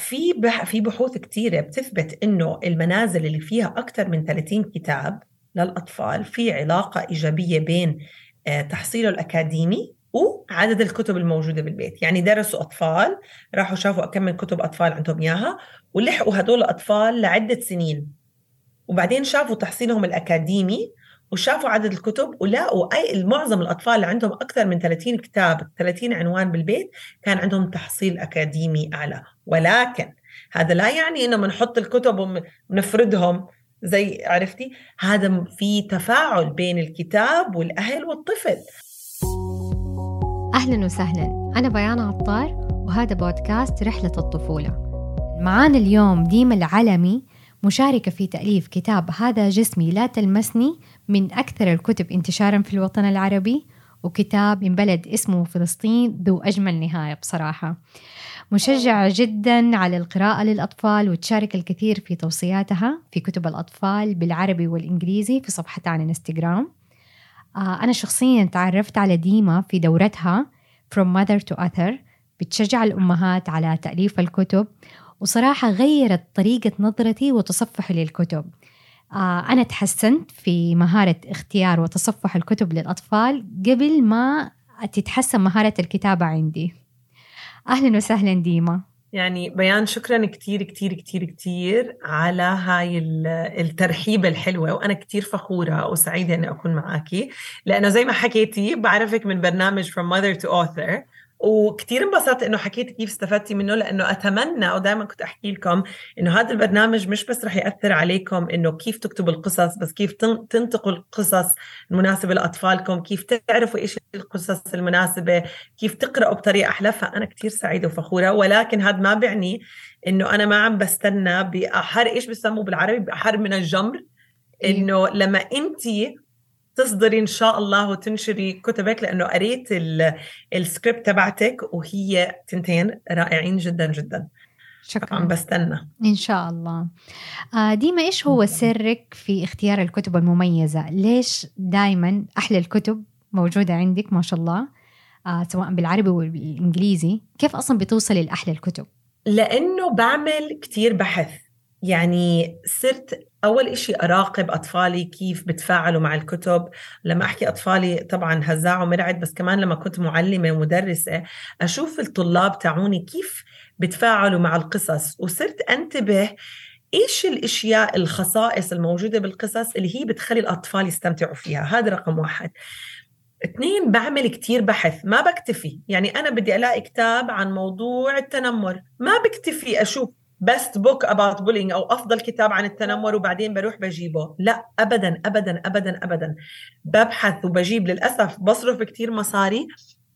في بح في بحوث كثيره بتثبت إنه المنازل اللي فيها أكثر من 30 كتاب للأطفال في علاقة إيجابية بين آه، تحصيله الأكاديمي وعدد الكتب الموجودة بالبيت. يعني درسوا أطفال راحوا شافوا كم من كتب أطفال عندهم إياها ولحقوا هدول الأطفال لعدة سنين. وبعدين شافوا تحصيلهم الأكاديمي وشافوا عدد الكتب ولقوا أي معظم الأطفال اللي عندهم أكثر من 30 كتاب 30 عنوان بالبيت كان عندهم تحصيل أكاديمي أعلى. ولكن هذا لا يعني إنه بنحط الكتب ونفردهم. زي عرفتي؟ هذا في تفاعل بين الكتاب والأهل والطفل. أهلا وسهلا. أنا بيان عطار وهذا بودكاست رحلة الطفولة. معانا اليوم ديما العلمي مشاركة في تأليف كتاب هذا جسمي لا تلمسني من أكثر الكتب انتشارا في الوطن العربي وكتاب من بلد اسمه فلسطين ذو أجمل نهاية بصراحة. مشجعة جدا على القراءة للأطفال وتشارك الكثير في توصياتها في كتب الأطفال بالعربي والإنجليزي في صفحتها على الانستغرام آه أنا شخصيا تعرفت على ديما في دورتها From Mother to Other بتشجع الأمهات على تأليف الكتب وصراحة غيرت طريقة نظرتي وتصفحي للكتب. أنا تحسنت في مهارة اختيار وتصفح الكتب للأطفال قبل ما تتحسن مهارة الكتابة عندي. أهلا وسهلا ديما. يعني بيان شكرا كتير كتير كتير كتير على هاي الترحيبة الحلوة وأنا كتير فخورة وسعيدة أني أكون معاكي. لأنه زي ما حكيتي بعرفك من برنامج From Mother to Author. وكثير انبسطت إنه حكيت كيف استفدتي منه لأنه أتمنى ودائما كنت أحكي لكم إنه هذا البرنامج مش بس رح يأثر عليكم إنه كيف تكتبوا القصص بس كيف تنتقوا القصص المناسبة لأطفالكم كيف تعرفوا إيش القصص المناسبة كيف تقرأوا بطريقة أحلى فانا كثير سعيدة وفخورة ولكن هذا ما بيعني إنه أنا ما عم بستنى بأحر إيش بسموه بالعربي بأحر من الجمر إيه. إنه لما انت تصدري إن شاء الله وتنشري كتبك لأنه قريت السكريبت تبعتك وهي تنتين رائعين جدا جدا. شكرا. عم بستنى. إن شاء الله. آه ديما إيش هو سرك في اختيار الكتب المميزة؟ ليش دائما أحلى الكتب موجودة عندك؟ ما شاء الله. آه سواء بالعربي والإنجليزي. كيف أصلا بتوصلي لأحلى الكتب؟ لأنه بعمل كتير بحث. يعني صرت أول إشي أراقب أطفالي كيف بتفاعلوا مع الكتب. لما أحكي أطفالي طبعا هزاع ومرعد بس كمان لما كنت معلمة ومدرسة أشوف الطلاب تاعوني كيف بتفاعلوا مع القصص. وصرت أنتبه إيش الأشياء الخصائص الموجودة بالقصص اللي هي بتخلي الأطفال يستمتعوا فيها. هذا رقم واحد. اثنين بعمل كتير بحث. ما بكتفي. يعني أنا بدي ألاقي كتاب عن موضوع التنمر. ما بكتفي أشوف best book about bullying أو أفضل كتاب عن التنمر وبعدين بروح بجيبه. لا ابدا ابدا ابدا ابدا. ببحث وبجيب للأسف بصرف كثير مصاري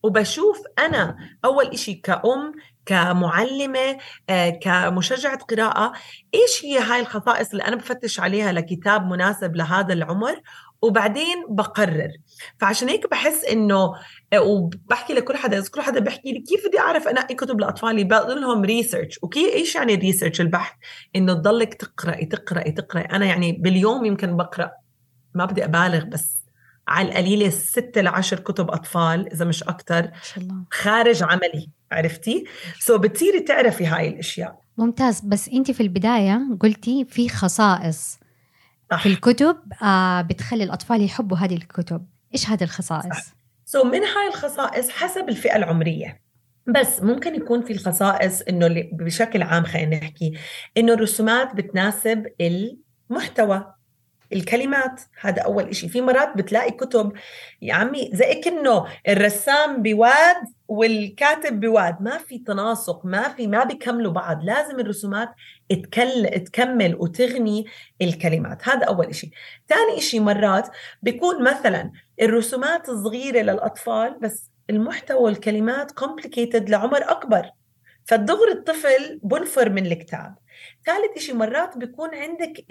وبشوف أنا أول إشي كأم كمعلمة آه، كمشجعة قراءة إيش هي هاي الخصائص اللي أنا بفتش عليها لكتاب مناسب لهذا العمر؟ وبعدين بقرر. فعشان هيك بحس إنه آه، وبحكي لكل حدا إذا كل حدا بحكي لي كيف بدي أعرف أنقي كتب لأطفالي بقول لهم research وكيف إيش يعني ال research البحث. إنه تضلك تقرأي تقرأي تقرأي. أنا يعني باليوم يمكن بقرأ ما بدي أبالغ بس على القليلة ستة لعشر كتب أطفال إذا مش أكتر خارج عملي. عرفتي؟ so بتصيري تعرفي هاي الأشياء. ممتاز. بس أنت في البداية قلتي في خصائص. صح. في الكتب آه بتخلي الأطفال يحبوا هذه الكتب. إيش هذه الخصائص؟ so من هاي الخصائص حسب الفئة العمرية. بس ممكن يكون في الخصائص إنه بشكل عام خلينا نحكي إنه الرسومات بتناسب المحتوى الكلمات. هذا أول إشي. في مرات بتلاقي كتب يا عمي زي كأنه الرسام بواد والكاتب بواد. ما في تناسق ما في ما بيكملوا بعض. لازم الرسومات تكل تكمل وتغني الكلمات. هذا أول إشي. ثاني إشي مرات بيكون مثلا الرسومات صغيره للأطفال بس المحتوى والكلمات complicated لعمر أكبر. فالدغري الطفل بنفر من الكتاب. ثالث إشي مرات بيكون عندك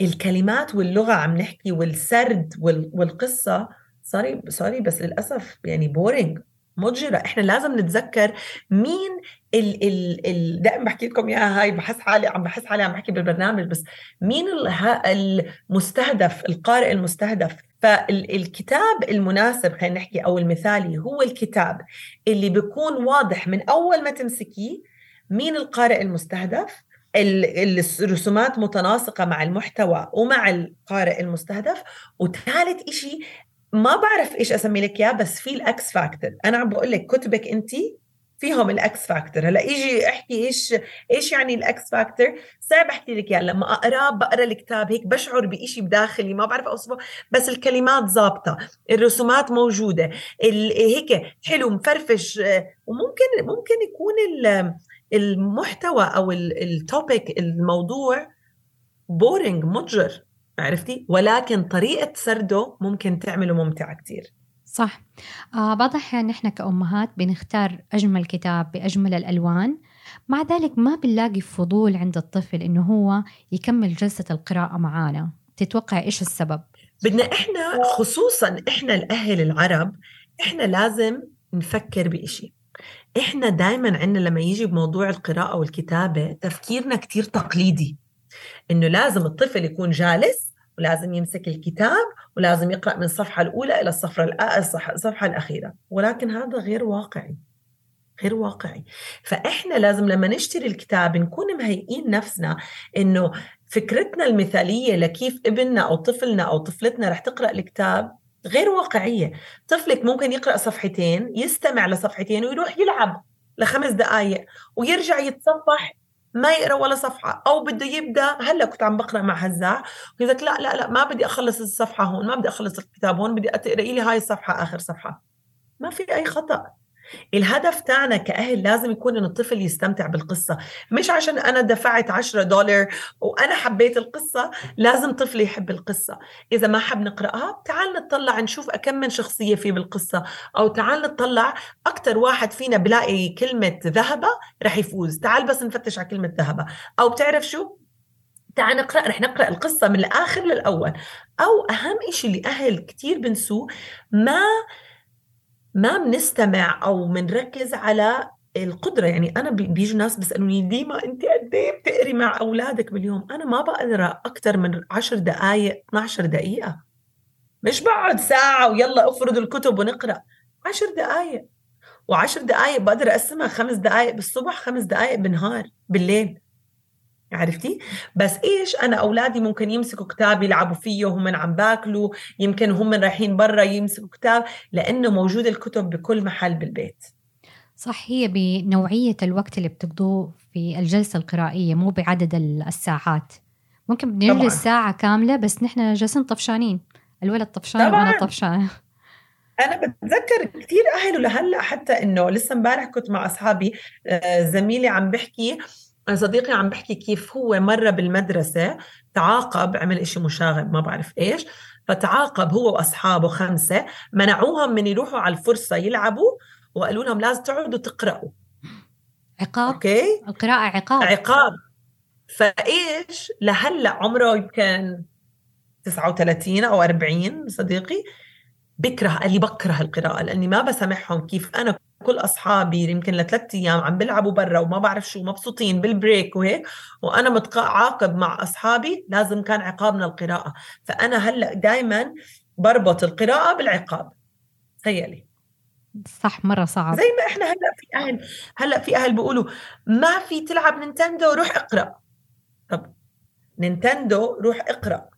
الكلمات واللغة عم نحكي والسرد والقصة. sorry sorry بس للأسف يعني boring مضجرة. إحنا لازم نتذكر مين ال ال ال دائما بحكي لكم إياها هاي بحس حالي عم بحس حالي عم بحكي بالبرنامج بس مين المستهدف القارئ المستهدف؟ فالكتاب المناسب خلينا نحكي أو المثالي هو الكتاب اللي بيكون واضح من أول ما تمسكيه مين القارئ المستهدف الرسومات متناسقة مع المحتوى ومع القارئ المستهدف وثالث إشي ما بعرف إيش أسمي لك إياه بس في ال X factor. أنا عم بقول لك كتبك أنت فيهم ال X factor هلا يجي احكي إيش إيش يعني ال X factor صعب أحكي لك يعني لما اقراه بقرأ الكتاب هيك بشعر بشيء بداخلي ما بعرف أوصفه بس الكلمات ظابطة الرسومات موجودة هيك حلو مفرفش. وممكن ممكن يكون المحتوى أو ال topic الموضوع boring مضجر عرفتي؟ ولكن طريقة سرده ممكن تعمله ممتعة كثير صح. آه بعض الأحيان نحن كأمهات بنختار أجمل كتاب بأجمل الألوان. مع ذلك ما بنلاقي فضول عند الطفل إنه هو يكمل جلسة القراءة معانا. تتوقع إيش السبب؟ بدنا إحنا خصوصا إحنا الأهل العرب إحنا لازم نفكر بإشي. إحنا دايما عندنا لما يجي بموضوع القراءة والكتابة تفكيرنا كتير تقليدي. إنه لازم الطفل يكون جالس ولازم يمسك الكتاب ولازم يقرأ من الصفحة الأولى إلى الصفحة الصفحة الأخيرة. ولكن هذا غير واقعي غير واقعي. فإحنا لازم لما نشتري الكتاب نكون مهيئين نفسنا إنه فكرتنا المثالية لكيف ابننا أو طفلنا أو طفلتنا رح تقرأ الكتاب غير واقعية. طفلك ممكن يقرأ صفحتين يستمع لصفحتين ويروح يلعب لخمس دقائق ويرجع يتصفح ما يقرأ ولا صفحة أو بده يبدأ هلأ كنت عم بقرأ مع هزاع قلت لا لا لا ما بدي أخلص الصفحة هون ما بدي أخلص الكتاب هون بدي تقراي لي هاي الصفحة آخر صفحة. ما في أي خطأ. الهدف تاعنا كأهل لازم يكون إن الطفل يستمتع بالقصة. مش عشان أنا دفعت 10 دولار وأنا حبيت القصة لازم طفلي يحب القصة. إذا ما حب نقرأها تعال نطلع نشوف أكم من شخصية في بالقصة. أو تعال نطلع أكتر واحد فينا بلاقي كلمة ذهبة رح يفوز. تعال بس نفتش على كلمة ذهبة. أو بتعرف شو؟ تعال نقرأ رح نقرأ القصة من الآخر للأول. أو أهم شيء اللي أهل كثير بنسوه ما ما بنستمع أو بنركز على القدرة. يعني أنا بيجوا ناس بيسألوني ديما أنت قد إيه بتقري مع أولادك باليوم؟ أنا ما بقرأ أكثر من 10 دقائق 12 دقيقة. مش بقعد ساعة ويلا افرض الكتب ونقرأ. 10 دقائق و10 دقائق بقدر أقسمها خمس دقائق بالصبح خمس دقائق بالنهار بالليل. عرفتي؟ بس إيش أنا أولادي ممكن يمسكوا كتاب يلعبوا فيه وهم عم باكلوا يمكن هم رايحين برا يمسكوا كتاب لأنه موجود الكتب بكل محل بالبيت. صح هي بنوعية الوقت اللي بتقضوه في الجلسة القرائية مو بعدد الساعات. ممكن بنجلس ساعة كاملة بس نحن جالسين طفشانين. الولد طفشان وأنا طفشان أنا بتذكر كثير أهل لهلأ حتى إنه لسه امبارح كنت مع أصحابي آه، زميلي عم بحكي صديقي عم بحكي كيف هو مرة بالمدرسة تعاقب عمل إشي مشاغب ما بعرف إيش فتعاقب هو وأصحابه خمسة منعوهم من يروحوا على الفرصة يلعبوا وقالوا لهم لازم تقعدوا تقرأوا. عقاب أوكي؟ القراءة عقاب. عقاب. فإيش؟ لهلأ عمره يمكن 39 أو 40 صديقي بكره قال لي بكره القراءة لأني ما بسامحهم كيف أنا كل أصحابي يمكن لثلاث أيام عم بيلعبوا برا وما بعرف شو مبسوطين بال break وهيك. وأنا متعاقب مع أصحابي لازم كان عقابنا القراءة. فأنا هلأ دائما بربط القراءة بالعقاب. تخيلي. صح مرة صعب. زي ما إحنا هلأ في أهل هلأ في أهل بيقولوا ما في تلعب نينتندو روح اقرأ. طب نينتندو روح اقرأ.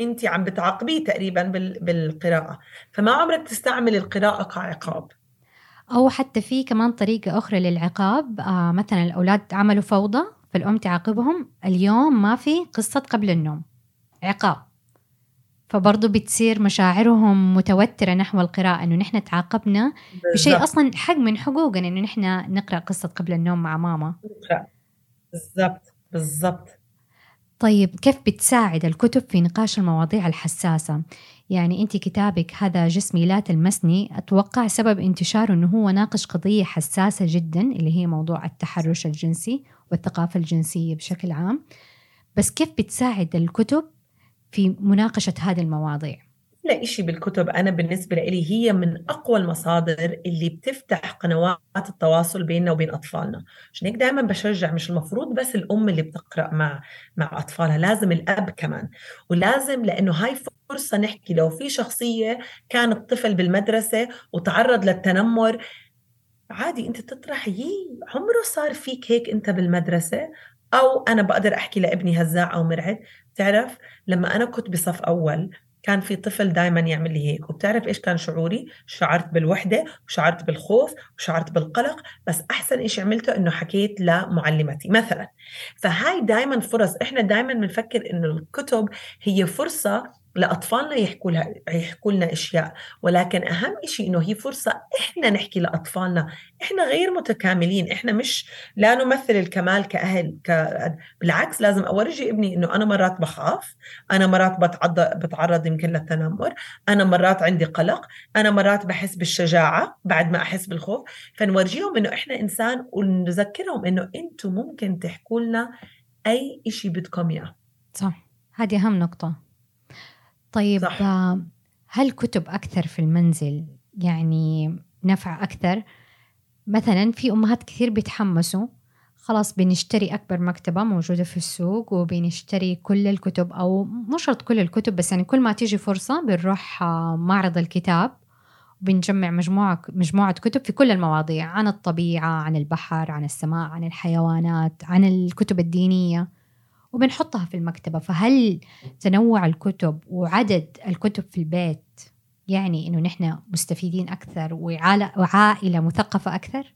انت عم بتعاقبيه تقريبا بالقراءة. فما عمرك تستعمل القراءة كعقاب؟ أو حتى في كمان طريقة أخرى للعقاب آه مثلا الأولاد عملوا فوضى فالأم تعاقبهم اليوم ما في قصة قبل النوم عقاب. فبرضه بتصير مشاعرهم متوترة نحو القراءة إنه نحن تعاقبنا بشيء أصلا حق من حقوقنا إنه نحن نقرأ قصة قبل النوم مع ماما. بالضبط. بالضبط. طيب كيف بتساعد الكتب في نقاش المواضيع الحساسة؟ يعني أنت كتابك هذا جسمي لا تلمسني أتوقع سبب انتشاره أنه هو ناقش قضية حساسة جدا اللي هي موضوع التحرش الجنسي والثقافة الجنسية بشكل عام بس كيف بتساعد الكتب في مناقشة هذه المواضيع؟ لا إشي بالكتب أنا بالنسبة لي هي من أقوى المصادر اللي بتفتح قنوات التواصل بيننا وبين أطفالنا. عشان هيك دائما بشجع مش المفروض بس الأم اللي بتقرأ مع مع أطفالها لازم الأب كمان. ولازم لأنه هاي فرصة نحكي لو في شخصية كانت طفل بالمدرسة وتعرض للتنمر عادي أنت تطرح يي عمره صار فيك هيك أنت بالمدرسة؟ أو أنا بقدر أحكي لابني هزاع أو مرعد تعرف لما أنا كنت بصف أول كان في طفل دائما يعمل لي هيك وبتعرف إيش كان شعوري؟ شعرت بالوحدة وشعرت بالخوف وشعرت بالقلق بس أحسن إشي عملته إنه حكيت لمعلمتي مثلا. فهاي دائما فرص إحنا دائما بنفكر إنه الكتب هي فرصة لأطفالنا يحكوا لها يحكوا لنا أشياء. ولكن أهم شيء إنه هي فرصة إحنا نحكي لأطفالنا. إحنا غير متكاملين. إحنا مش لا نمثل الكمال كأهل ك... بالعكس لازم اورجي ابني إنه أنا مرات بخاف أنا مرات بتعرض بتعرض يمكن للتنمر أنا مرات عندي قلق أنا مرات بحس بالشجاعة بعد ما أحس بالخوف. فنورجيهم إنه إحنا إنسان ونذكرهم إنه أنتم ممكن تحكوا لنا أي شيء بدكم إياه. صح. هذه أهم نقطة. طيب صح. آه، هل كتب أكثر في المنزل يعني نفع أكثر مثلا في أمهات كثير بيتحمسوا خلاص بنشتري أكبر مكتبة موجودة في السوق وبنشتري كل الكتب أو مو شرط كل الكتب بس يعني كل ما تيجي فرصة بنروح آه، معرض الكتاب وبنجمع مجموعة مجموعة كتب في كل المواضيع عن الطبيعة عن البحر عن السماء عن الحيوانات عن الكتب الدينية وبنحطها في المكتبة فهل تنوع الكتب وعدد الكتب في البيت يعني إنه نحن مستفيدين أكثر وعائلة مثقفة أكثر؟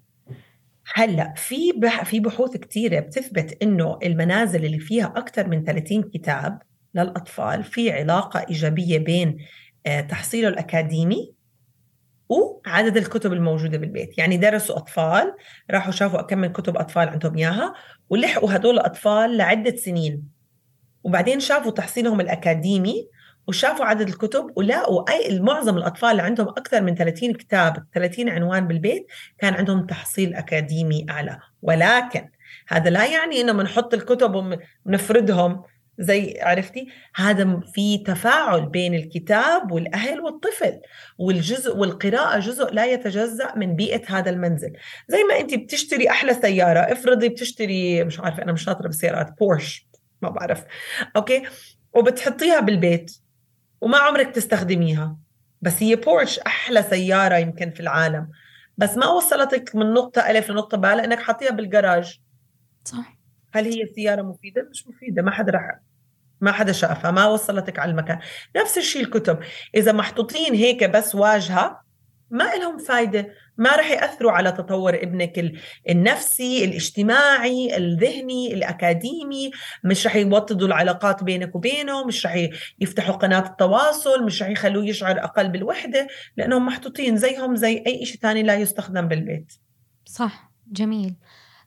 هلأ في في بحوث كثيره بتثبت إنه المنازل اللي فيها أكثر من 30 كتاب للأطفال في علاقة إيجابية بين آه، تحصيله الأكاديمي وعدد الكتب الموجودة بالبيت. يعني درسوا أطفال راحوا شافوا كم من كتب أطفال عندهم إياها ولحقوا هدول الأطفال لعدة سنين. وبعدين شافوا تحصيلهم الأكاديمي وشافوا عدد الكتب ولقوا أي معظم الأطفال اللي عندهم أكثر من 30 كتاب 30 عنوان بالبيت كان عندهم تحصيل أكاديمي أعلى. ولكن هذا لا يعني إنه بنحط الكتب ونفردهم زي عرفتي؟ هذا في تفاعل بين الكتاب والأهل والطفل والجزء والقراءة جزء لا يتجزأ من بيئة هذا المنزل. زي ما انت بتشتري أحلى سيارة افرضي بتشتري مش عارفة أنا مش شاطرة بالسيارات بورش ما بعرف. أوكي؟ وبتحطيها بالبيت وما عمرك تستخدميها. بس هي بورش أحلى سيارة يمكن في العالم. بس ما وصلتك من نقطة ألف لنقطة باء لأنك حاطيها بالجراج. صح. هل هي سياره مفيدة؟ مش مفيدة ما حدا رح ما حدا شافها ما وصلتك على المكان. نفس الشيء الكتب. إذا محطوطين هيك بس واجهة ما لهم فايدة. ما رح يأثروا على تطور ابنك النفسي الاجتماعي الذهني الأكاديمي. مش رح يوطدوا العلاقات بينك وبينه مش رح يفتحوا قناة التواصل مش رح يخلوه يشعر أقل بالوحدة لأنهم محطوطين زيهم زي أي شيء ثاني لا يستخدم بالبيت. صح جميل.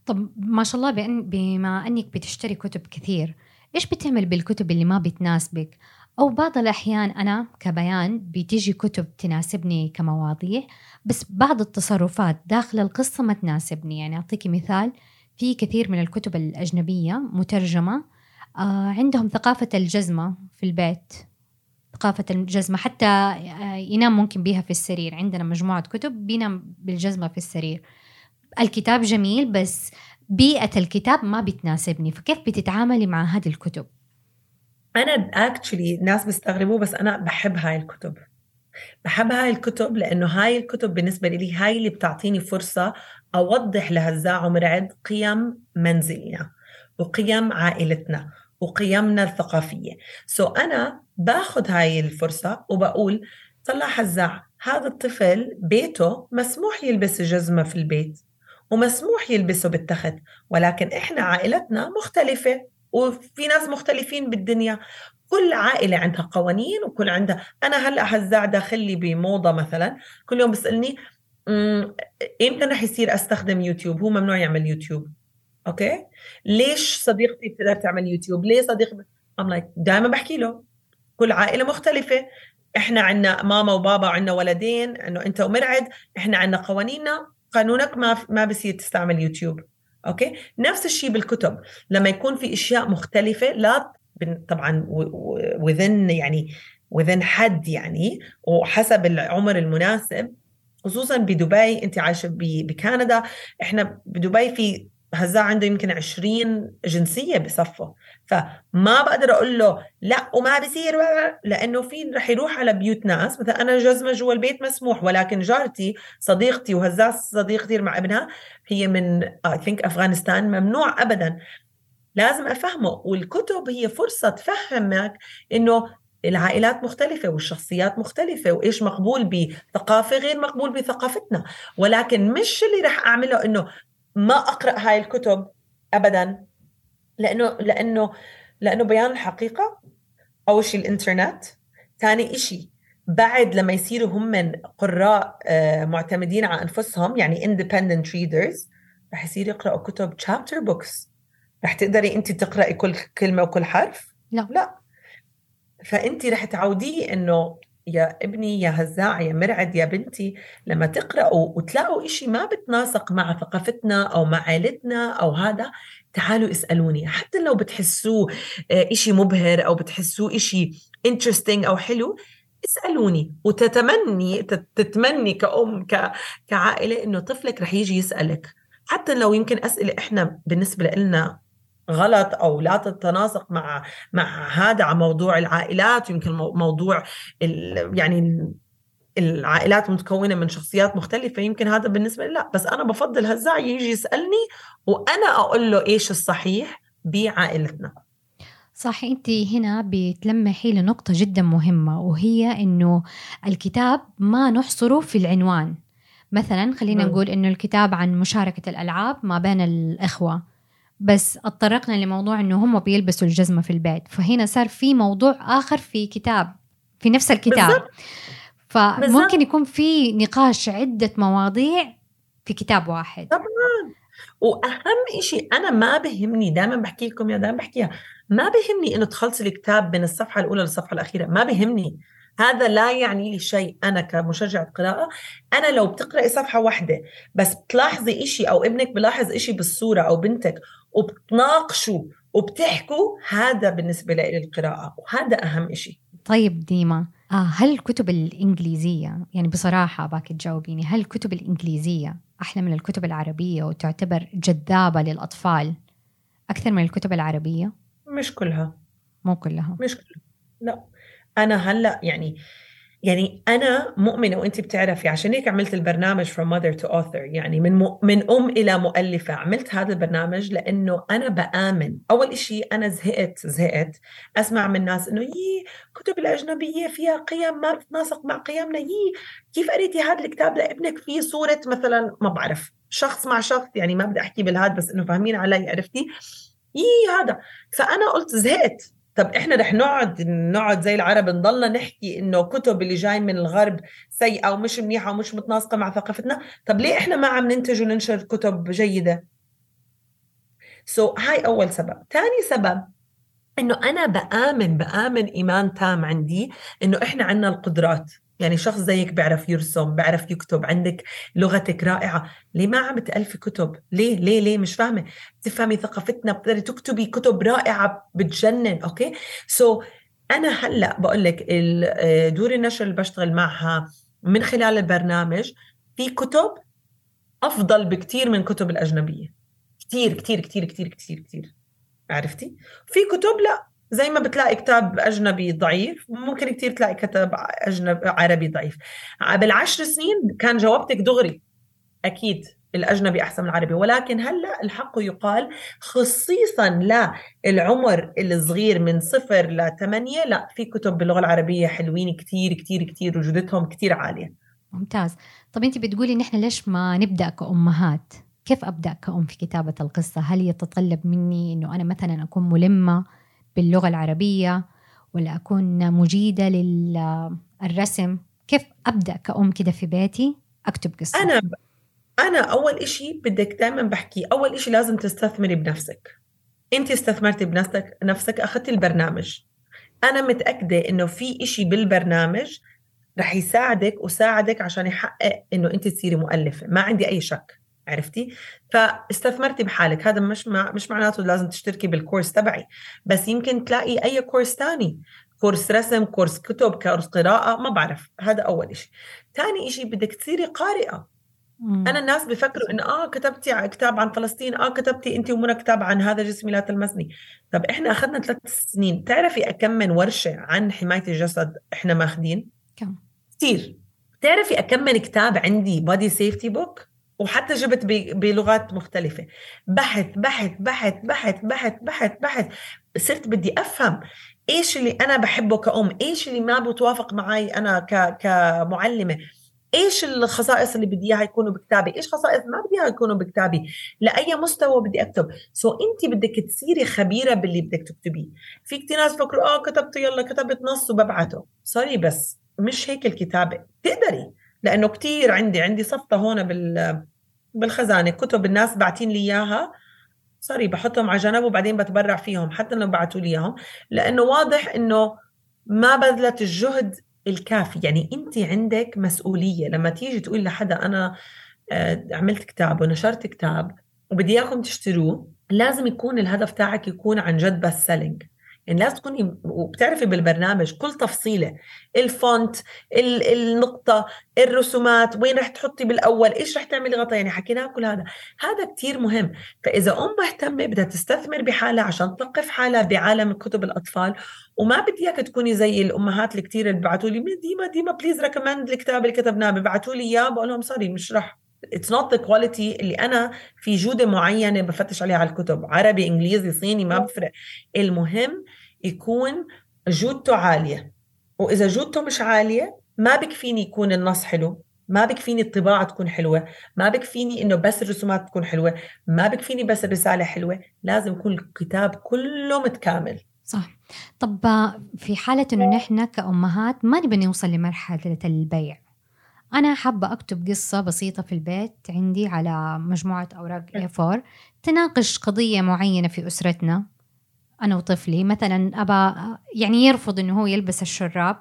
طب ما شاء الله بما أنك بتشتري كتب كثير إيش بتعمل بالكتب اللي ما بتناسبك؟ أو بعض الأحيان أنا كبيان بتيجي كتب تناسبني كمواضيع بس بعض التصرفات داخل القصة ما تناسبني. يعني أعطيكي مثال في كثير من الكتب الأجنبية مترجمة آه عندهم ثقافة الجزمة في البيت. ثقافة الجزمة حتى آه ينام ممكن بيها في السرير. عندنا مجموعة كتب بينام بالجزمة في السرير. الكتاب جميل بس بيئة الكتاب ما بتناسبني فكيف بتتعاملي مع هذه الكتب؟ أنا actually ناس بيستغربوا بس أنا بحب هاي الكتب. بحب هاي الكتب لأنه هاي الكتب بالنسبة لي هاي اللي بتعطيني فرصة أوضح لهزاع ومرعد قيم منزلنا وقيم عائلتنا وقيمنا الثقافية. so أنا باخذ هاي الفرصة وبقول طلع هزاع هذا الطفل بيته مسموح يلبس جزمة في البيت. ومسموح يلبسوا بالتخت ولكن إحنا عائلتنا مختلفة وفي ناس مختلفين بالدنيا. كل عائلة عندها قوانين وكل عندها أنا هلأ هزاع داخل لي بموضة مثلا كل يوم بيسألني إمتى رح يصير أستخدم يوتيوب؟ هو ممنوع يعمل يوتيوب. okay؟ ليش صديقتي بتقدر تعمل يوتيوب؟ ليه صديقتي I'm like دائما بحكي له. كل عائلة مختلفة. إحنا عندنا ماما وبابا وعندنا ولدين إنه أنت ومرعد إحنا عندنا قوانيننا. قانونك ما ما بصير تستعمل يوتيوب أوكي؟ نفس الشيء بالكتب لما يكون في أشياء مختلفة لا طبعا وذن يعني وذن حد يعني وحسب العمر المناسب خصوصا بدبي أنت عايشة بكندا إحنا بدبي في هزاع عنده يمكن 20 جنسية بصفه. فما بقدر أقول له لا وما بصير لأنه في رح يروح على بيوت ناس؟ مثلا أنا جزمة جوا البيت مسموح ولكن جارتي صديقتي وهزاع صديق كثير مع ابنها هي من اي ثينك أفغانستان ممنوع ابدا. لازم أفهمه والكتب هي فرصة تفهمك إنه العائلات مختلفة والشخصيات مختلفة وإيش مقبول بثقافة غير مقبول بثقافتنا. ولكن مش اللي رح أعمله إنه ما أقرأ هاي الكتب أبدا لأنه لأنه لأنه بيان الحقيقة. أول شيء الإنترنت. ثاني إشي بعد لما يصيروا هم من قراء آه، معتمدين على أنفسهم يعني independent readers رح يصير يقرأوا كتب chapter books. رح تقدري أنت تقرأي كل كلمة وكل حرف؟ لا. لا. فأنت رح تعوديه إنه يا ابني يا هزاع يا مرعد يا بنتي لما تقرأوا وتلاقوا إشي ما بتناسق مع ثقافتنا أو مع عائلتنا أو هذا تعالوا اسألوني. حتى لو بتحسوه آه، إشي مبهر أو بتحسوه إشي interesting أو حلو اسألوني. وتتمني تتمني كأم كعائلة إنه طفلك رح يجي يسألك. حتى لو يمكن أسئلة إحنا بالنسبة لنا غلط أو لا تتناسق مع مع هذا على موضوع العائلات. ويمكن موضوع يعني العائلات متكونة من شخصيات مختلفة. يمكن هذا بالنسبة لي لا. بس أنا بفضل هزاع يجي يسألني وأنا أقول له إيش الصحيح بعائلتنا. صح أنت هنا بتلمحي لنقطه جدا مهمة وهي إنه الكتاب ما نحصره في العنوان. مثلا خلينا نقول إنه الكتاب عن مشاركة الألعاب ما بين الإخوة. بس اتطرقنا لموضوع إنه هم بيلبسوا الجزمة في البيت. فهنا صار في موضوع آخر في كتاب في نفس الكتاب. بالزبط. فممكن بالزبط. يكون في نقاش عدة مواضيع في كتاب واحد. طبعا. وأهم شيء أنا ما بهمني دائما بحكي لكم يا دائما بحكيها. ما بهمني إنه تخلصي الكتاب من الصفحة الأولى للصفحة الأخيرة. ما بهمني. هذا لا يعني لي شيء. أنا كمشجعة قراءة أنا لو بتقرأي صفحة واحدة بس بتلاحظي إشي أو ابنك بلاحظ إشي بالصورة أو بنتك وبتناقشوا وبتحكوا هذا بالنسبة لي القراءة وهذا أهم إشي. طيب ديما آه هل الكتب الإنجليزية يعني بصراحة باك تجاوبيني هل الكتب الإنجليزية أحلى من الكتب العربية وتعتبر جذابة للأطفال أكثر من الكتب العربية؟ مش كلها. مو كلها. مش كلها. لا. أنا هلأ يعني يعني أنا مؤمنة وانت بتعرفي عشان هيك عملت البرنامج from mother to author يعني من م... من أم إلى مؤلفة عملت هذا البرنامج لأنه أنا بآمن. أول شيء أنا زهقت زهقت أسمع من ناس إنه يي كتب الأجنبية فيها قيم ما بتناسق مع قيمنا يي كيف قريتي هذا الكتاب لابنك؟ فيه صورة مثلا ما بعرف شخص مع شخص يعني ما بدي أحكي بالهاد بس إنه فاهمين علي عرفتي؟ يي هذا. فأنا قلت زهقت. طب إحنا رح نقعد نقعد زي العرب نضلنا نحكي إنه كتب اللي جاي من الغرب سيئة ومش منيحة ومش متناسقة مع ثقافتنا. طب ليه إحنا ما عم ننتج وننشر كتب جيدة؟ so, هاي أول سبب. ثاني سبب إنه أنا بآمن بآمن إيمان تام عندي إنه إحنا عندنا القدرات. يعني شخص زيك بيعرف يرسم بيعرف يكتب عندك لغتك رائعة. ليه ما عم تألفي كتب؟ ليه؟ ليه؟ ليه؟ مش فاهمة. تفهمي ثقافتنا بتقدري تكتبي كتب رائعة بتجنن okay؟ سو so, أنا هلأ بقول لك دور النشر اللي بشتغل معها من خلال البرنامج في كتب أفضل بكتير من كتب الأجنبية. كتير كتير كتير كتير كتير كتير. عرفتي؟ في كتب لأ. زي ما بتلاقي كتاب أجنبي ضعيف ممكن كتير تلاقي كتاب أجنبي عربي ضعيف. بالعشر سنين كان جوابتك دغري. أكيد الأجنبي أحسن من العربي. ولكن هلأ الحق يقال خصيصا للعمر الصغير من صفر لثمانية لا في كتب باللغة العربية حلوين كتير كتير كتير وجودتهم كتير عالية. ممتاز. طب أنت بتقولي نحن ليش ما نبدأ كأمهات؟ كيف أبدأ كأم في كتابة القصة؟ هل يتطلب مني أنه أنا مثلا أكون ملمة؟ باللغة العربية ولا أكون مجيدة للرسم كيف أبدأ كأم كده في بيتي؟ أكتب قصة. أنا ب... أنا أول إشي بدك دائما بحكي أول إشي لازم تستثمري بنفسك. أنت استثمرتي بنفسك نفسك أخذتي البرنامج. أنا متأكدة إنه في إشي بالبرنامج رح يساعدك وساعدك عشان يحقق إنه أنت تصيري مؤلفة ما عندي أي شك. عرفتي؟ فاستثمرتي بحالك. هذا مش مع مش معناته لازم تشتركي بالكورس تبعي بس يمكن تلاقي أي كورس تاني. كورس رسم كورس كتب كورس قراءة ما بعرف. هذا أول إشي. ثاني إشي بدك تصيري قارئة. مم. أنا الناس بفكروا إنه آه كتبتي كتاب عن فلسطين آه كتبتي انت ومنى كتاب عن هذا جسمي لا تلمسني. طب إحنا أخذنا ثلاث سنين. تعرفي كم من ورشة عن حماية الجسد إحنا ماخذين كم؟ كثير تعرفي كم من كتاب عندي بودي سيفتي بوك وحتى جبت بلغات مختلفة. بحث بحث بحث بحث بحث بحث بحث. صرت بدي أفهم إيش اللي أنا بحبه كأم إيش اللي ما بتوافق معي أنا ك... كمعلمة. إيش الخصائص اللي بدي إياها يكونوا بكتابي؟ إيش خصائص ما بدي إياها يكونوا بكتابي؟ لأي مستوى بدي أكتب. so أنت بدك تصيري خبيرة باللي بدك تكتبيه. في كثير ناس بفكروا آه كتبت يلا كتبت نص وببعته. sorry بس مش هيك الكتابة. تقدري. لأنه كثير عندي عندي صفطة هون بال بالخزانة. كتب الناس باعتين لي إياها. sorry بحطهم على جنب وبعدين بتبرع فيهم حتى لو بعتوا لي إياهم. لأنه واضح إنه ما بذلت الجهد الكافي. يعني أنت عندك مسؤولية. لما تيجي تقول لحدا أنا آه، عملت كتاب ونشرت كتاب وبدي إياكم تشتروه لازم يكون الهدف تاعك يكون عن جد best selling لازم تكوني وبتعرفي بالبرنامج كل تفصيلة ال font ال- النقطة الرسومات وين رح تحطي بالأول إيش رح تعملي غطا يعني حكيناه كل هذا. هذا كتير مهم. فإذا أم مهتمة بدها تستثمر بحالها عشان تثقف حالها بعالم كتب الأطفال وما بدي إياك تكوني زي الأمهات الكتير اللي ببعثوا لي ديما ديما please recommend الكتاب اللي كتبناه ببعثوا لي إياه بقول لهم sorry مش رح. it's not the quality اللي أنا في جودة معينة بفتش عليها على الكتب. عربي إنجليزي صيني ما بفرق. المهم يكون جودته عالية. وإذا جودته مش عالية ما بكفيني يكون النص حلو. ما بكفيني الطباعة تكون حلوة. ما بكفيني إنه بس الرسومات تكون حلوة. ما بكفيني بس الرسالة حلوة. لازم يكون الكتاب كله متكامل. صح. طب آه، في حالة إنه نحن كأمهات ما نبي نوصل لمرحلة البيع. أنا حابة أكتب قصة بسيطة في البيت عندي على مجموعة أوراق A4 تناقش قضية معينة في أسرتنا أنا وطفلي. مثلا أبا يعني يرفض إنه هو يلبس الشراب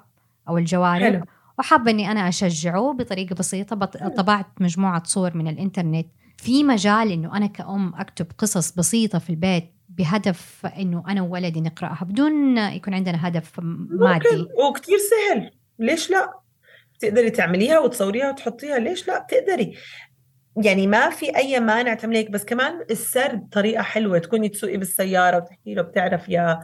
أو الجوارب حلو. وحابة إني أنا أشجعه بطريقة بسيطة. طبعت مجموعة صور من الإنترنت. في مجال إنه أنا كأم أكتب قصص بسيطة في البيت بهدف إنه أنا وولدي نقرأها بدون يكون عندنا هدف مادي. ممكن وكتير سهل. ليش لا؟ تقدري تعمليها وتصوريها وتحطيها. ليش لا؟ بتقدري يعني ما في أي مانع تعملي هيك بس كمان السرد طريقة حلوة. تكوني تسوقي بالسيارة وتحكي له بتعرف يا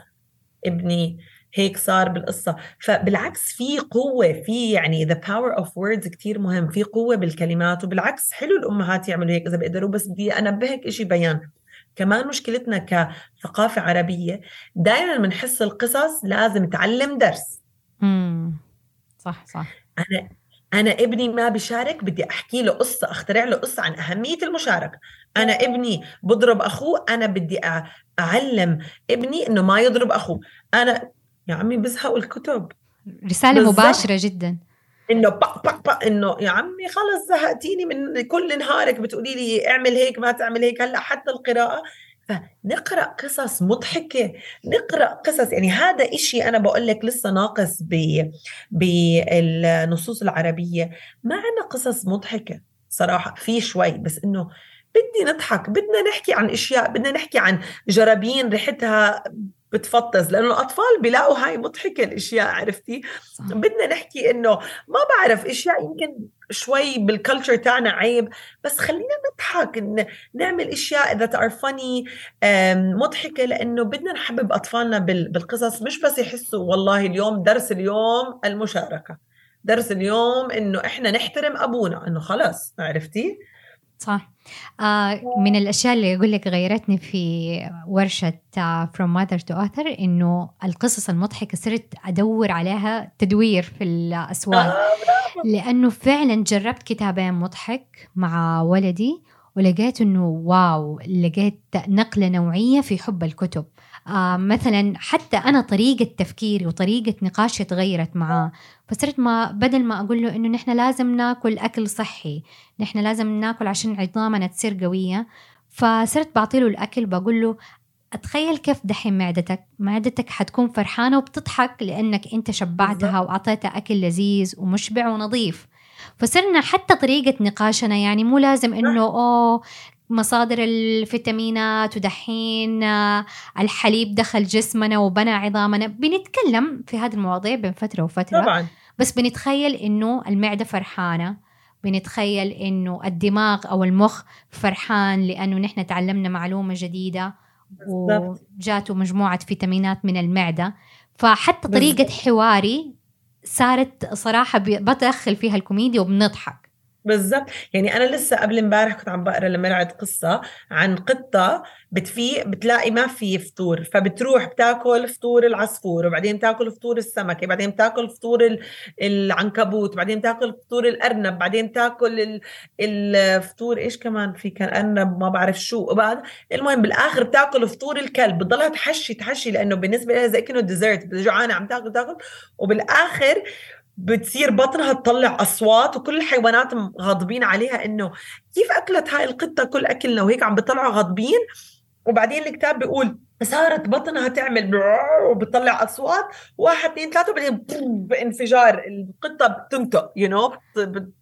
ابني هيك صار بالقصة. فبالعكس في قوة في يعني the power of words كتير مهم. في قوة بالكلمات وبالعكس حلو الأمهات يعملوا هيك إذا بيقدروا بس بدي أنبهك إشي بيان. كمان مشكلتنا كثقافة عربية دائما بنحس القصص لازم تعلم درس. مم. صح صح. أنا أنا ابني ما بيشارك بدي أحكي له قصة أخترع له قصة عن أهمية المشاركة. أنا ابني بضرب أخوه أنا بدي أعلم ابني إنه ما يضرب أخوه. أنا يا عمي بزهقوا الكتب. رسالة بالضبط. مباشرة جدا. إنه بق بق بق إنه يا عمي خلص زهقتيني من كل نهارك بتقولي لي اعمل هيك ما تعمل هيك. هلأ حتى القراءة فنقرأ قصص مضحكة نقرأ قصص. يعني هذا إشي أنا بقول لك لسه ناقص ب بالنصوص العربية. ما عندنا قصص مضحكة صراحة في شوي بس إنه بدي نضحك بدنا نحكي عن أشياء بدنا نحكي عن جرابين ريحتها بتفطز لأنه الأطفال بيلاقوا هاي مضحكة الأشياء عرفتي؟ صح. بدنا نحكي إنه ما بعرف إشياء يمكن شوي بالكلتشر تاعنا عيب بس خلينا نضحك نعمل أشياء are funny آم، مضحكة لأنه بدنا نحبب أطفالنا بال- بالقصص مش بس يحسوا والله اليوم درس اليوم المشاركة. درس اليوم إنه إحنا نحترم أبونا إنه خلص عرفتي؟ صح. آه من الأشياء اللي أقول لك غيرتني في ورشة آه From Mother to Author إنه القصص المضحكة صرت أدور عليها تدوير في الأسواق. آه، لأنه فعلا جربت كتابين مضحك مع ولدي ولقيت إنه واو لقيت نقلة نوعية في حب الكتب. مثلا حتى أنا طريقة تفكيري وطريقة نقاشي تغيرت معاه فصرت ما بدل ما أقول له إنه نحن لازم ناكل أكل صحي نحن لازم ناكل عشان عظامنا تصير قوية فصرت بعطي له الأكل بقول له أتخيل كيف دحين معدتك؟ معدتك حتكون فرحانة وبتضحك لأنك أنت شبعتها وأعطيتها أكل لذيذ ومشبع ونظيف. فصرنا حتى طريقة نقاشنا يعني مو لازم إنه أوه مصادر الفيتامينات ودحين آه، الحليب دخل جسمنا وبنى عظامنا. بنتكلم في هذه المواضيع بين فترة وفترة. طبعا. بس بنتخيل إنه المعدة فرحانة. بنتخيل إنه الدماغ أو المخ فرحان لأنه نحن تعلمنا معلومة جديدة وجاته مجموعة فيتامينات من المعدة. فحتى طريقة حواري صارت صراحة بدخل فيها الكوميديا وبنضحك. بالضبط. يعني أنا لسه قبل امبارح كنت عم بقرأ لمرعد قصة عن قطة بتفيق بتلاقي ما في فطور فبتروح بتاكل فطور العصفور وبعدين تاكل فطور السمكة بعدين تاكل فطور العنكبوت بعدين تاكل فطور الأرنب بعدين تاكل الفطور إيش كمان في كان أرنب ما بعرف شو وبعد المهم بالآخر بتاكل فطور الكلب بتضلها تحشي تحشي لأنه بالنسبة لها زي كأنه ديزرت جوعانه عم تاكل تاكل وبالآخر بتصير بطنها تطلع أصوات وكل الحيوانات غاضبين عليها إنه كيف أكلت هاي القطة كل أكلنا؟ وهيك عم بيطلعوا غاضبين. وبعدين الكتاب بيقول صارت بطنها تعمل وبتطلع أصوات. واحد اثنين ثلاثة وبعدين بانفجار. القطة بتنطق you know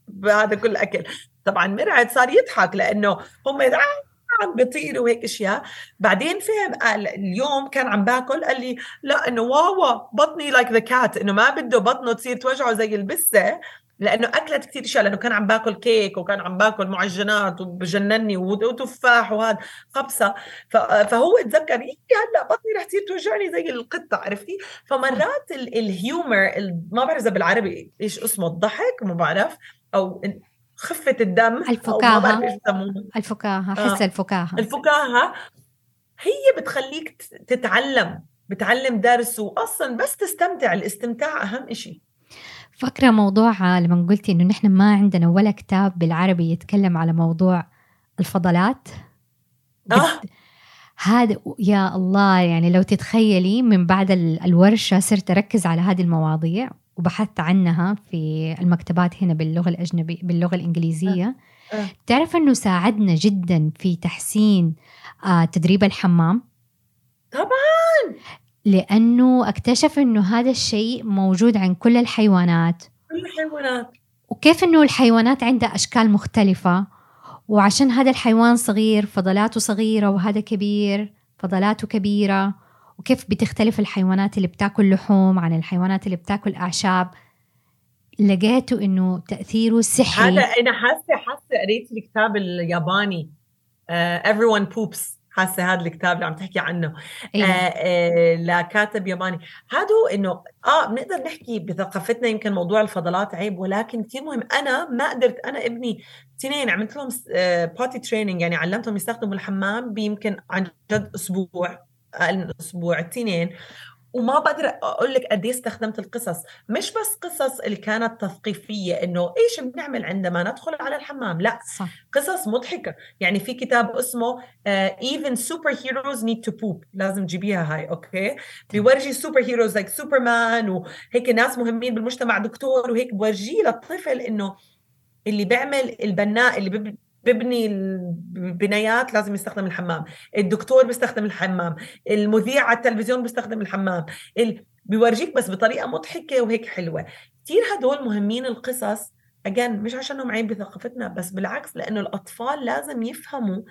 بهذا كل أكل. طبعا مرعد صار يضحك لأنه هم عم بيطيروا وهيك أشياء. بعدين فهم قال اليوم كان عم باكل قال لي لا إنه واوا بطني like the cat إنه ما بده بطنه تصير توجعه زي البسة لأنه أكلت كثير أشياء لأنه كان عم باكل كيك وكان عم باكل معجنات وبجنني وتفاح وهذا خبصة. فهو تذكر إيه هلأ بطني رح تصير توجعني زي القطة عرفتي؟ فمرات الهيومر ما بعرف إذا بالعربي إيش اسمه الضحك ما بعرف أو خفة الدم الفكاهة. الفكاهة حس آه. الفكاهة. الفكاهة هي بتخليك تتعلم بتعلم درس واصلا بس تستمتع. الاستمتاع أهم شيء فكرة موضوع لما قلتي إنه نحن ما عندنا ولا كتاب بالعربي يتكلم على موضوع الفضلات؟ آه. هذا يا الله يعني لو تتخيلي من بعد الورشة صرت أركز على هذه المواضيع. وبحثت عنها في المكتبات هنا باللغة الأجنبية باللغة الإنجليزية. أه. أه. تعرف أنه ساعدنا جدا في تحسين آه تدريب الحمام؟ طبعا! لأنه اكتشف أنه هذا الشيء موجود عند كل الحيوانات. كل الحيوانات. وكيف أنه الحيوانات عندها أشكال مختلفة. وعشان هذا الحيوان صغير فضلاته صغيرة وهذا كبير فضلاته كبيرة. وكيف بتختلف الحيوانات اللي بتاكل لحوم عن الحيوانات اللي بتاكل أعشاب؟ لقيته إنه تأثيره سحري هذا أنا حاسة حاسة قريت الكتاب الياباني. uh, Everyone Poops. حاسة هذا الكتاب اللي عم تحكي عنه. أيوة. آه آه لكاتب ياباني. هذا انه آه بنقدر نحكي بثقافتنا يمكن موضوع الفضلات عيب ولكن كثير مهم. أنا ما قدرت أنا ابني اثنين عملت لهم آه potty training يعني علمتهم يستخدموا الحمام بيمكن عن جد أسبوع. أقل من أسبوع اثنين. وما بقدر أقول لك قد إيه استخدمت القصص. مش بس قصص اللي كانت تثقيفية إنه إيش بنعمل عندما ندخل على الحمام لا. صح. قصص مضحكة. يعني في كتاب اسمه Even Superheroes Need to Poop لازم تجيبيها هاي okay؟ بيورجي superheroes like سوبرمان وهيك ناس مهمين بالمجتمع دكتور وهيك بورجيه للطفل إنه اللي بيعمل البناء اللي ببني البنايات لازم يستخدم الحمام الدكتور بيستخدم الحمام المذيع على التلفزيون بيستخدم الحمام ال... بيورجيك بس بطريقة مضحكة وهيك حلوة. كثير هدول مهمين القصص again مش عشانهم عيب بثقافتنا بس بالعكس لأنه الأطفال لازم يفهموا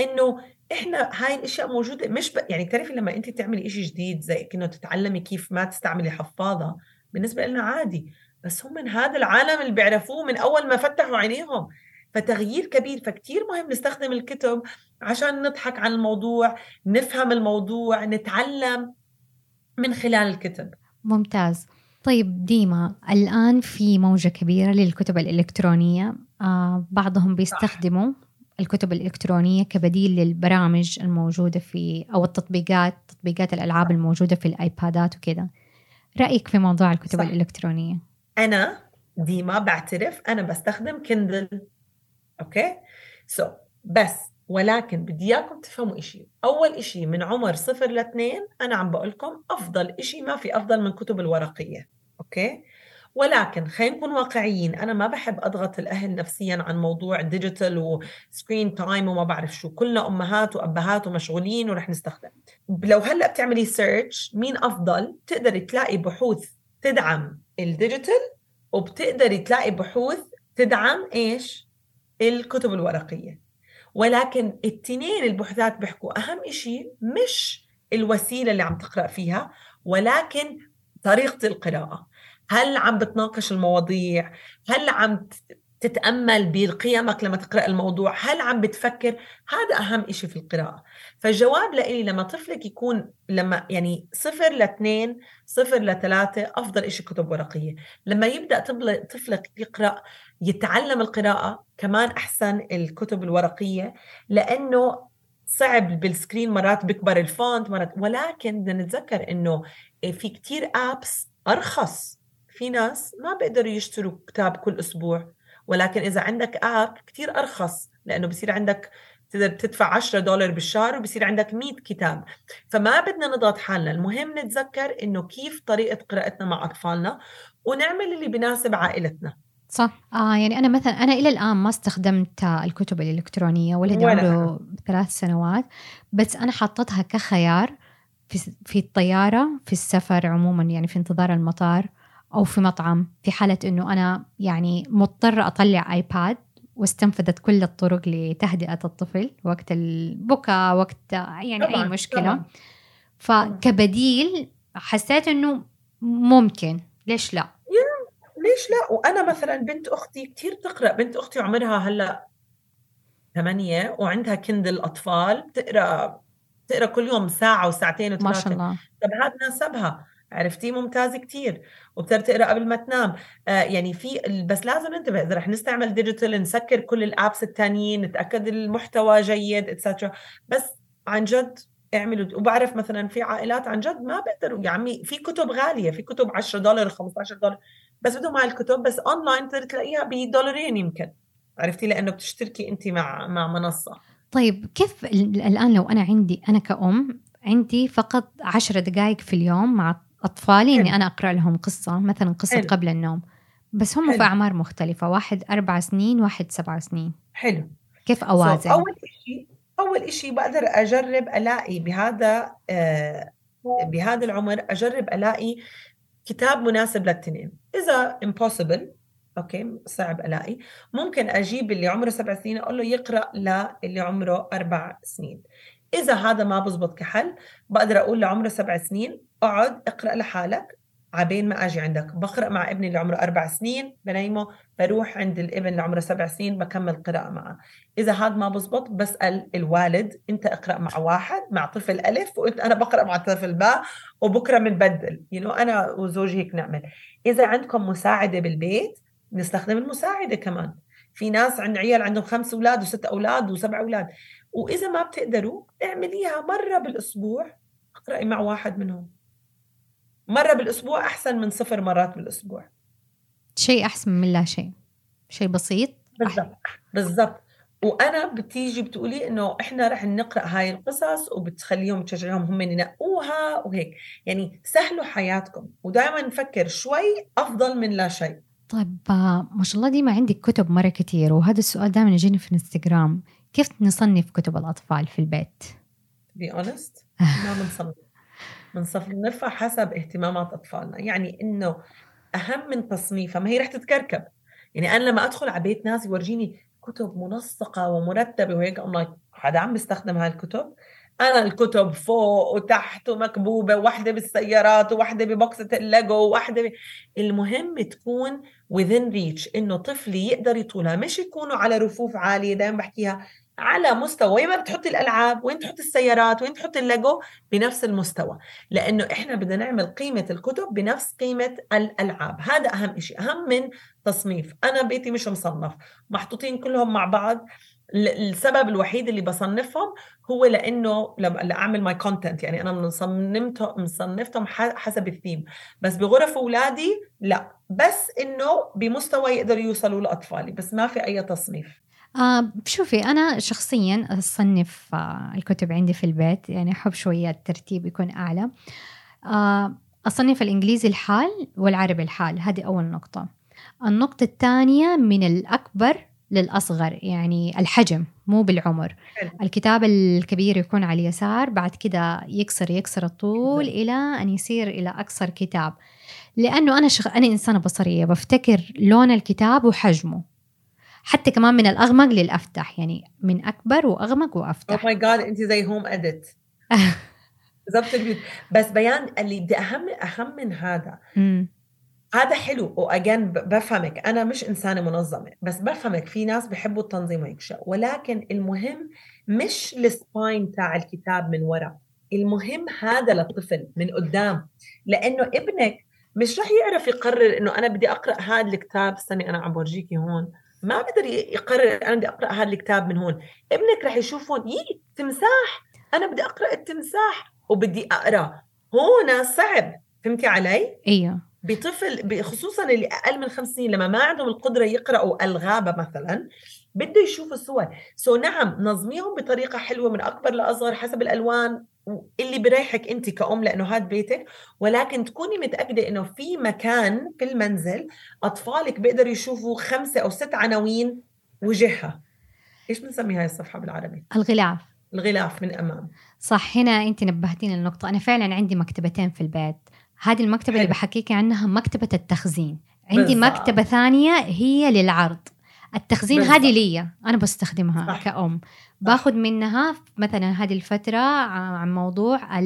إنه إحنا هاي الأشياء موجودة مش ب... يعني بتعرفي لما انت تعملي شيء جديد زي إنه تتعلمي كيف ما تستعملي حفاضة بالنسبة لنا عادي بس هم من هذا العالم اللي بيعرفوه من أول ما فتحوا عينيهم. فتغيير كبير فكتير مهم نستخدم الكتب عشان نضحك عن الموضوع نفهم الموضوع نتعلم من خلال الكتب. ممتاز. طيب ديما الآن في موجة كبيرة للكتب الإلكترونية آه بعضهم بيستخدموا الكتب الإلكترونية كبديل للبرامج الموجودة في أو التطبيقات تطبيقات الألعاب الموجودة في الآيبادات وكذا. رأيك في موضوع الكتب صح. الإلكترونية؟ أنا ديما بعترف أنا بستخدم Kindle okay؟ so so, بس ولكن بدي إياكم تفهموا إشي. أول إشي من عمر صفر لاثنين أنا عم بقول لكم أفضل إشي ما في أفضل من كتب الورقية. okay؟ ولكن خلينا نكون واقعيين أنا ما بحب أضغط الأهل نفسيا عن موضوع digital و screen time وما بعرف شو. كلنا أمهات وأبهات ومشغولين ورح نستخدم. لو هلأ بتعملي search مين أفضل؟ تقدري تلاقي بحوث تدعم ال digital وبتقدري تلاقي بحوث تدعم إيش؟ الكتب الورقية. ولكن التنين البحوثات بيحكوا أهم إشي مش الوسيلة اللي عم تقرأ فيها ولكن طريقة القراءة. هل عم بتناقش المواضيع؟ هل عم تتأمل بقيمك لما تقرأ الموضوع؟ هل عم بتفكر؟ هذا أهم إشي في القراءة. فالجواب لإلي لما طفلك يكون لما يعني صفر لاثنين صفر لثلاثة أفضل إشي كتب ورقية. لما يبدأ طفلك يقرأ يتعلم القراءة كمان أحسن الكتب الورقية لأنه صعب بال screen مرات بيكبر ال font مرات ولكن بدنا نتذكر إنه في كتير apps أرخص. في ناس ما بيقدروا يشتروا كتاب كل أسبوع ولكن إذا عندك app كتير أرخص لأنه بصير عندك تقدر تدفع 10 دولار بالشهر وبصير عندك 100 كتاب. فما بدنا نضغط حالنا المهم نتذكر إنه كيف طريقة قراءتنا مع أطفالنا ونعمل اللي بناسب عائلتنا. صح. آه يعني أنا مثلا أنا إلى الآن ما استخدمت الكتب الإلكترونية ولدي عمره ثلاث سنوات بس أنا حطتها كخيار في في الطيارة في السفر عموما يعني في انتظار المطار أو في مطعم في حالة إنه أنا يعني مضطرة أطلع آيباد واستنفذت كل الطرق لتهدئة الطفل وقت البكاء وقت يعني طبعًا أي مشكلة. طبعًا. فكبديل حسيت إنه ممكن. ليش لا؟ ليش لا؟ وأنا مثلا بنت أختي كثير تقرأ بنت أختي عمرها هلأ ثمانية وعندها Kindle أطفال تقرأ تقرأ كل يوم ساعة وساعتين وثلاثة. ما شاء الله. طب هذا ناسبها. عرفتي؟ ممتاز كتير. وبتقدر تقرأ قبل ما تنام. آه يعني في بس لازم ننتبه إذا رح نستعمل digital نسكر كل ال apps الثانيين نتأكد المحتوى جيد etcetera بس عن جد اعملوا وبعرف مثلا في عائلات عن جد ما بيقدروا. يا عمي في كتب غالية في كتب 10 دولار 15 دولار. بس بدهم مع الكتب بس اونلاين تقدر تلاقيها بدولارين يمكن. عرفتي؟ لأنه بتشتركي انت مع مع منصة. طيب كيف الآن لو أنا عندي أنا كأم عندي فقط عشرة دقائق في اليوم مع أطفالي إني أنا أقرأ لهم قصة مثلا قصة حلو. قبل النوم. بس هم حلو. في أعمار مختلفة واحد أربع سنين واحد سبع سنين. حلو. كيف أوازن؟ أول شيء أول شيء بقدر أجرب ألاقي بهذا آه بهذا العمر أجرب ألاقي كتاب مناسب للتنين. إذا impossible أوكي صعب ألاقي. ممكن أجيب اللي عمره سبع سنين أقول له يقرأ للي عمره أربع سنين. إذا هذا ما بزبط كحل بقدر أقول لعمره سبع سنين أقعد اقرأ لحالك. عبين ما أجي عندك. بقرأ مع ابني اللي عمره أربع سنين بنيمه بروح عند الابن اللي عمره سبع سنين بكمل قراءة معه. إذا هذا ما بزبط بسأل الوالد أنت اقرأ مع واحد مع طفل ألف وأنت أنا بقرأ مع طفل باء وبكرة بنبدل يو you know أنا وزوجي هيك نعمل. إذا عندكم مساعدة بالبيت نستخدم المساعدة كمان. في ناس عند عيال عندهم خمس أولاد وست أولاد وسبع أولاد. وإذا ما بتقدروا اعمليها مرة بالأسبوع اقرأي مع واحد منهم. مرة بالأسبوع أحسن من صفر مرات بالأسبوع. شيء أحسن من لا شيء. شيء بسيط. بالضبط. بالضبط. وأنا بتيجي بتقولي إنه إحنا رح نقرأ هاي القصص وبتخليهم تشجعهم هم ينقوها وهيك. يعني سهلوا حياتكم. ودائما نفكر شوي أفضل من لا شيء. طيب ما شاء الله ديما عندك كتب مرة كثير وهذا السؤال دائما يجيني في الإنستغرام. كيف نصنف كتب الأطفال في البيت؟ be honest ما بنصنف. بنصنفها حسب اهتمامات أطفالنا. يعني إنه أهم من تصنيفها ما هي رح تتكركب. يعني أنا لما أدخل على بيت ناس يورجيني كتب منسقة ومرتبة وهيك I'm like حدا عم بيستخدم هاي الكتب أنا الكتب فوق وتحت ومكبوبة واحدة بالسيارات وواحده ب box ة الليجو وواحده ب... المهم تكون within reach إنه طفلي يقدر يطولها. مش يكونوا على رفوف عالية دائما بحكيها على مستوى وين ما بتحطي الألعاب وين تحطي السيارات وين تحطي الليجو بنفس المستوى. لأنه إحنا بدنا نعمل قيمة الكتب بنفس قيمة الألعاب. هذا أهم شيء أهم من تصنيف. أنا بيتي مش مصنف. محطوطين كلهم مع بعض. السبب الوحيد اللي بصنفهم هو لأنه لما أعمل my content يعني أنا مصنفتهم مصنفتهم حسب الثيم بس بغرف أولادي لا. بس إنه بمستوى يقدروا يوصلوا لأطفالي. بس ما في أي تصنيف. آه شوفي أنا شخصيا أصنف آه الكتب عندي في البيت يعني أحب شوية الترتيب يكون أعلى. آه أصنف الإنجليزي الحال والعربي الحال هذه أول نقطة. النقطة الثانية من الأكبر للأصغر يعني الحجم مو بالعمر. الكتاب الكبير يكون على اليسار بعد كده يكسر يكسر الطول إلى أن يصير إلى أقصر كتاب. لأنه أنا شخ... أنا إنسانة بصرية بفتكر لون الكتاب وحجمه. حتى كمان من الأغمق للأفتح يعني من أكبر وأغمق وأفتح. oh my God أنت زي Home Edit بالضبط بس بيان اللي بدي أهم أهم من هذا. هذا حلو. و again بفهمك. أنا مش إنسانة منظمة بس بفهمك في ناس بحبوا التنظيم وهيك ولكن المهم مش ال spine تاع الكتاب من ورا. المهم هذا للطفل من قدام. لأنه ابنك مش رح يعرف يقرر إنه أنا بدي أقرأ هذا الكتاب. استني أنا عم بورجيكي هون. ما بقدر يقرر أنا بدي أقرأ هذا الكتاب من هون. ابنك رح يشوفون يي تمساح. أنا بدي أقرأ التمساح وبدي أقرأ. هون صعب. فهمتي علي؟ إيوه. بطفل خصوصا اللي أقل من خمس سنين لما ما عندهم القدرة يقرأوا الغابة مثلا بده يشوف الصور. سو نعم نظميهم بطريقة حلوة من أكبر لأصغر حسب الألوان. اللي بريحك انت كأم لأنه هذا بيتك ولكن تكوني متأكدة إنه في مكان في المنزل أطفالك بيقدروا يشوفوا خمسة أو ست عناوين وجهها. إيش بنسمي هاي الصفحة بالعربي؟ الغلاف. الغلاف من أمام. صح هنا انت نبهتيني للنقطة. أنا فعلا عندي مكتبتين في البيت. هذه المكتبة حلو. اللي بحكيك عنها مكتبة التخزين. عندي بالزبط. مكتبة ثانية هي للعرض. التخزين هذه لي أنا بستخدمها صح. كأم. باخذ منها مثلا هذه الفترة عن موضوع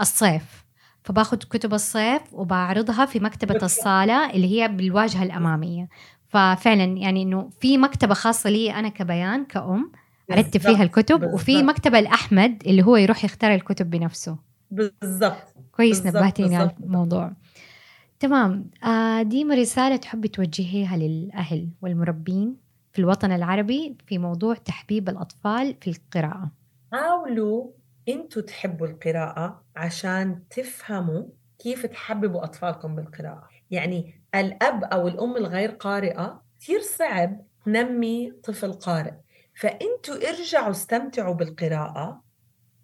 الصيف. فباخذ كتب الصيف وبعرضها في مكتبة الصالة اللي هي بالواجهة الأمامية. ففعلا يعني إنه في مكتبة خاصة لي أنا كبيان كأم أرتب فيها الكتب بالزبط. وفي مكتبة الأحمد اللي هو يروح يختار الكتب بنفسه. بالضبط كويس نبهتيني على الموضوع. تمام. آه ديما رسالة تحبي توجهيها للأهل والمربين في الوطن العربي في موضوع تحبيب الأطفال في القراءة. حاولوا أنتوا تحبوا القراءة عشان تفهموا كيف تحببوا أطفالكم بالقراءة. يعني الأب أو الأم الغير قارئة كثير صعب نمي طفل قارئ. فأنتوا ارجعوا استمتعوا بالقراءة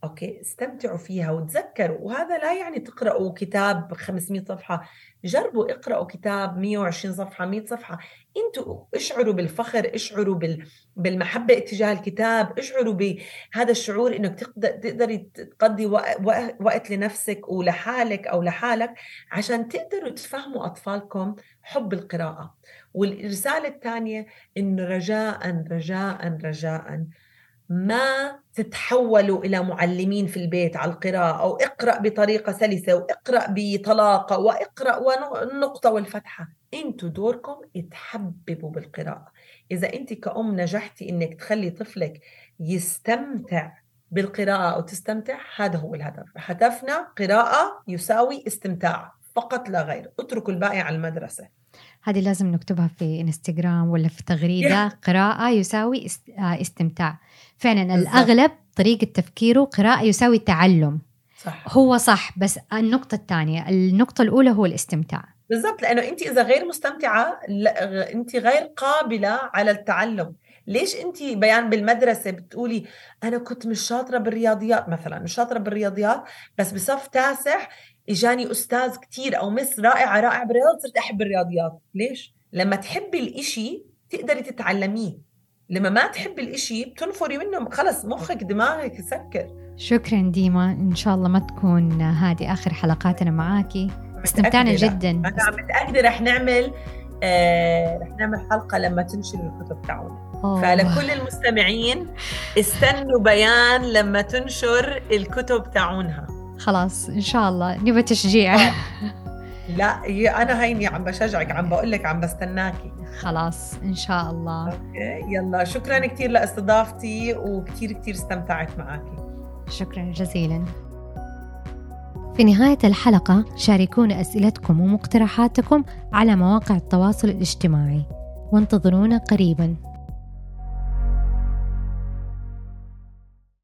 أوكي استمتعوا فيها وتذكروا. وهذا لا يعني تقرأوا كتاب 500 صفحة جربوا اقرأوا كتاب 120 صفحة 100 صفحة. أنتوا اشعروا بالفخر اشعروا بال... بالمحبة اتجاه الكتاب اشعروا بهذا الشعور إنك تقدري تقضي وقت لنفسك ولحالك أو لحالك عشان تقدروا تفهموا أطفالكم حب القراءة. والرسالة الثانية انه رجاء رجاء رجاء. ما تتحولوا إلى معلمين في البيت على القراءة أو اقرأ بطريقة سلسة واقرا بطلاقة واقرأ والنقطة والفتحة. أنتوا دوركم تحببوا بالقراءة. إذا أنت كأم نجحتي إنك تخلي طفلك يستمتع بالقراءة أو تستمتع هذا هو الهدف. هدفنا قراءة يساوي استمتاع فقط لا غير. اتركوا الباقي على المدرسة. هذه لازم نكتبها في انستغرام ولا في تغريدة قراءة يساوي آه، استمتاع. فعلا. الأغلب طريقة تفكيره قراءة يساوي تعلم. صح. هو صح بس النقطة الثانية النقطة الأولى هو الاستمتاع. بالضبط لأنه انت إذا غير مستمتعة انت غير قابلة على التعلم. ليش انت بيان بالمدرسة بتقولي أنا كنت مش شاطرة بالرياضيات؟ مثلا مش شاطرة بالرياضيات بس بصف تاسع إجاني أستاذ كتير أو مس رائعة رائعة بالرياضيات صرت أحب الرياضيات. ليش؟ لما تحبي الإشي تقدري تتعلميه. لما ما تحبي الإشي بتنفري منه خلص مخك دماغك يسكر شكرا ديما. إن شاء الله ما تكون هذه آخر حلقاتنا معاكي استمتعنا جدا. أنا متأكدة رح نعمل آه رح نعمل حلقة لما تنشر الكتب تاعونا فلكل المستمعين استنوا بيان لما تنشر الكتب تاعونها خلاص إن شاء الله. نبى تشجيع. آه. لا أنا هيني عم بشجعك عم بقول لك عم بستناكي. خلاص إن شاء الله. أوكي يلا. شكرا كثير لأستضافتي وكثير كثير استمتعت معك شكرا جزيلا. في نهاية الحلقة شاركونا أسئلتكم ومقترحاتكم على مواقع التواصل الاجتماعي. وانتظرونا قريباً.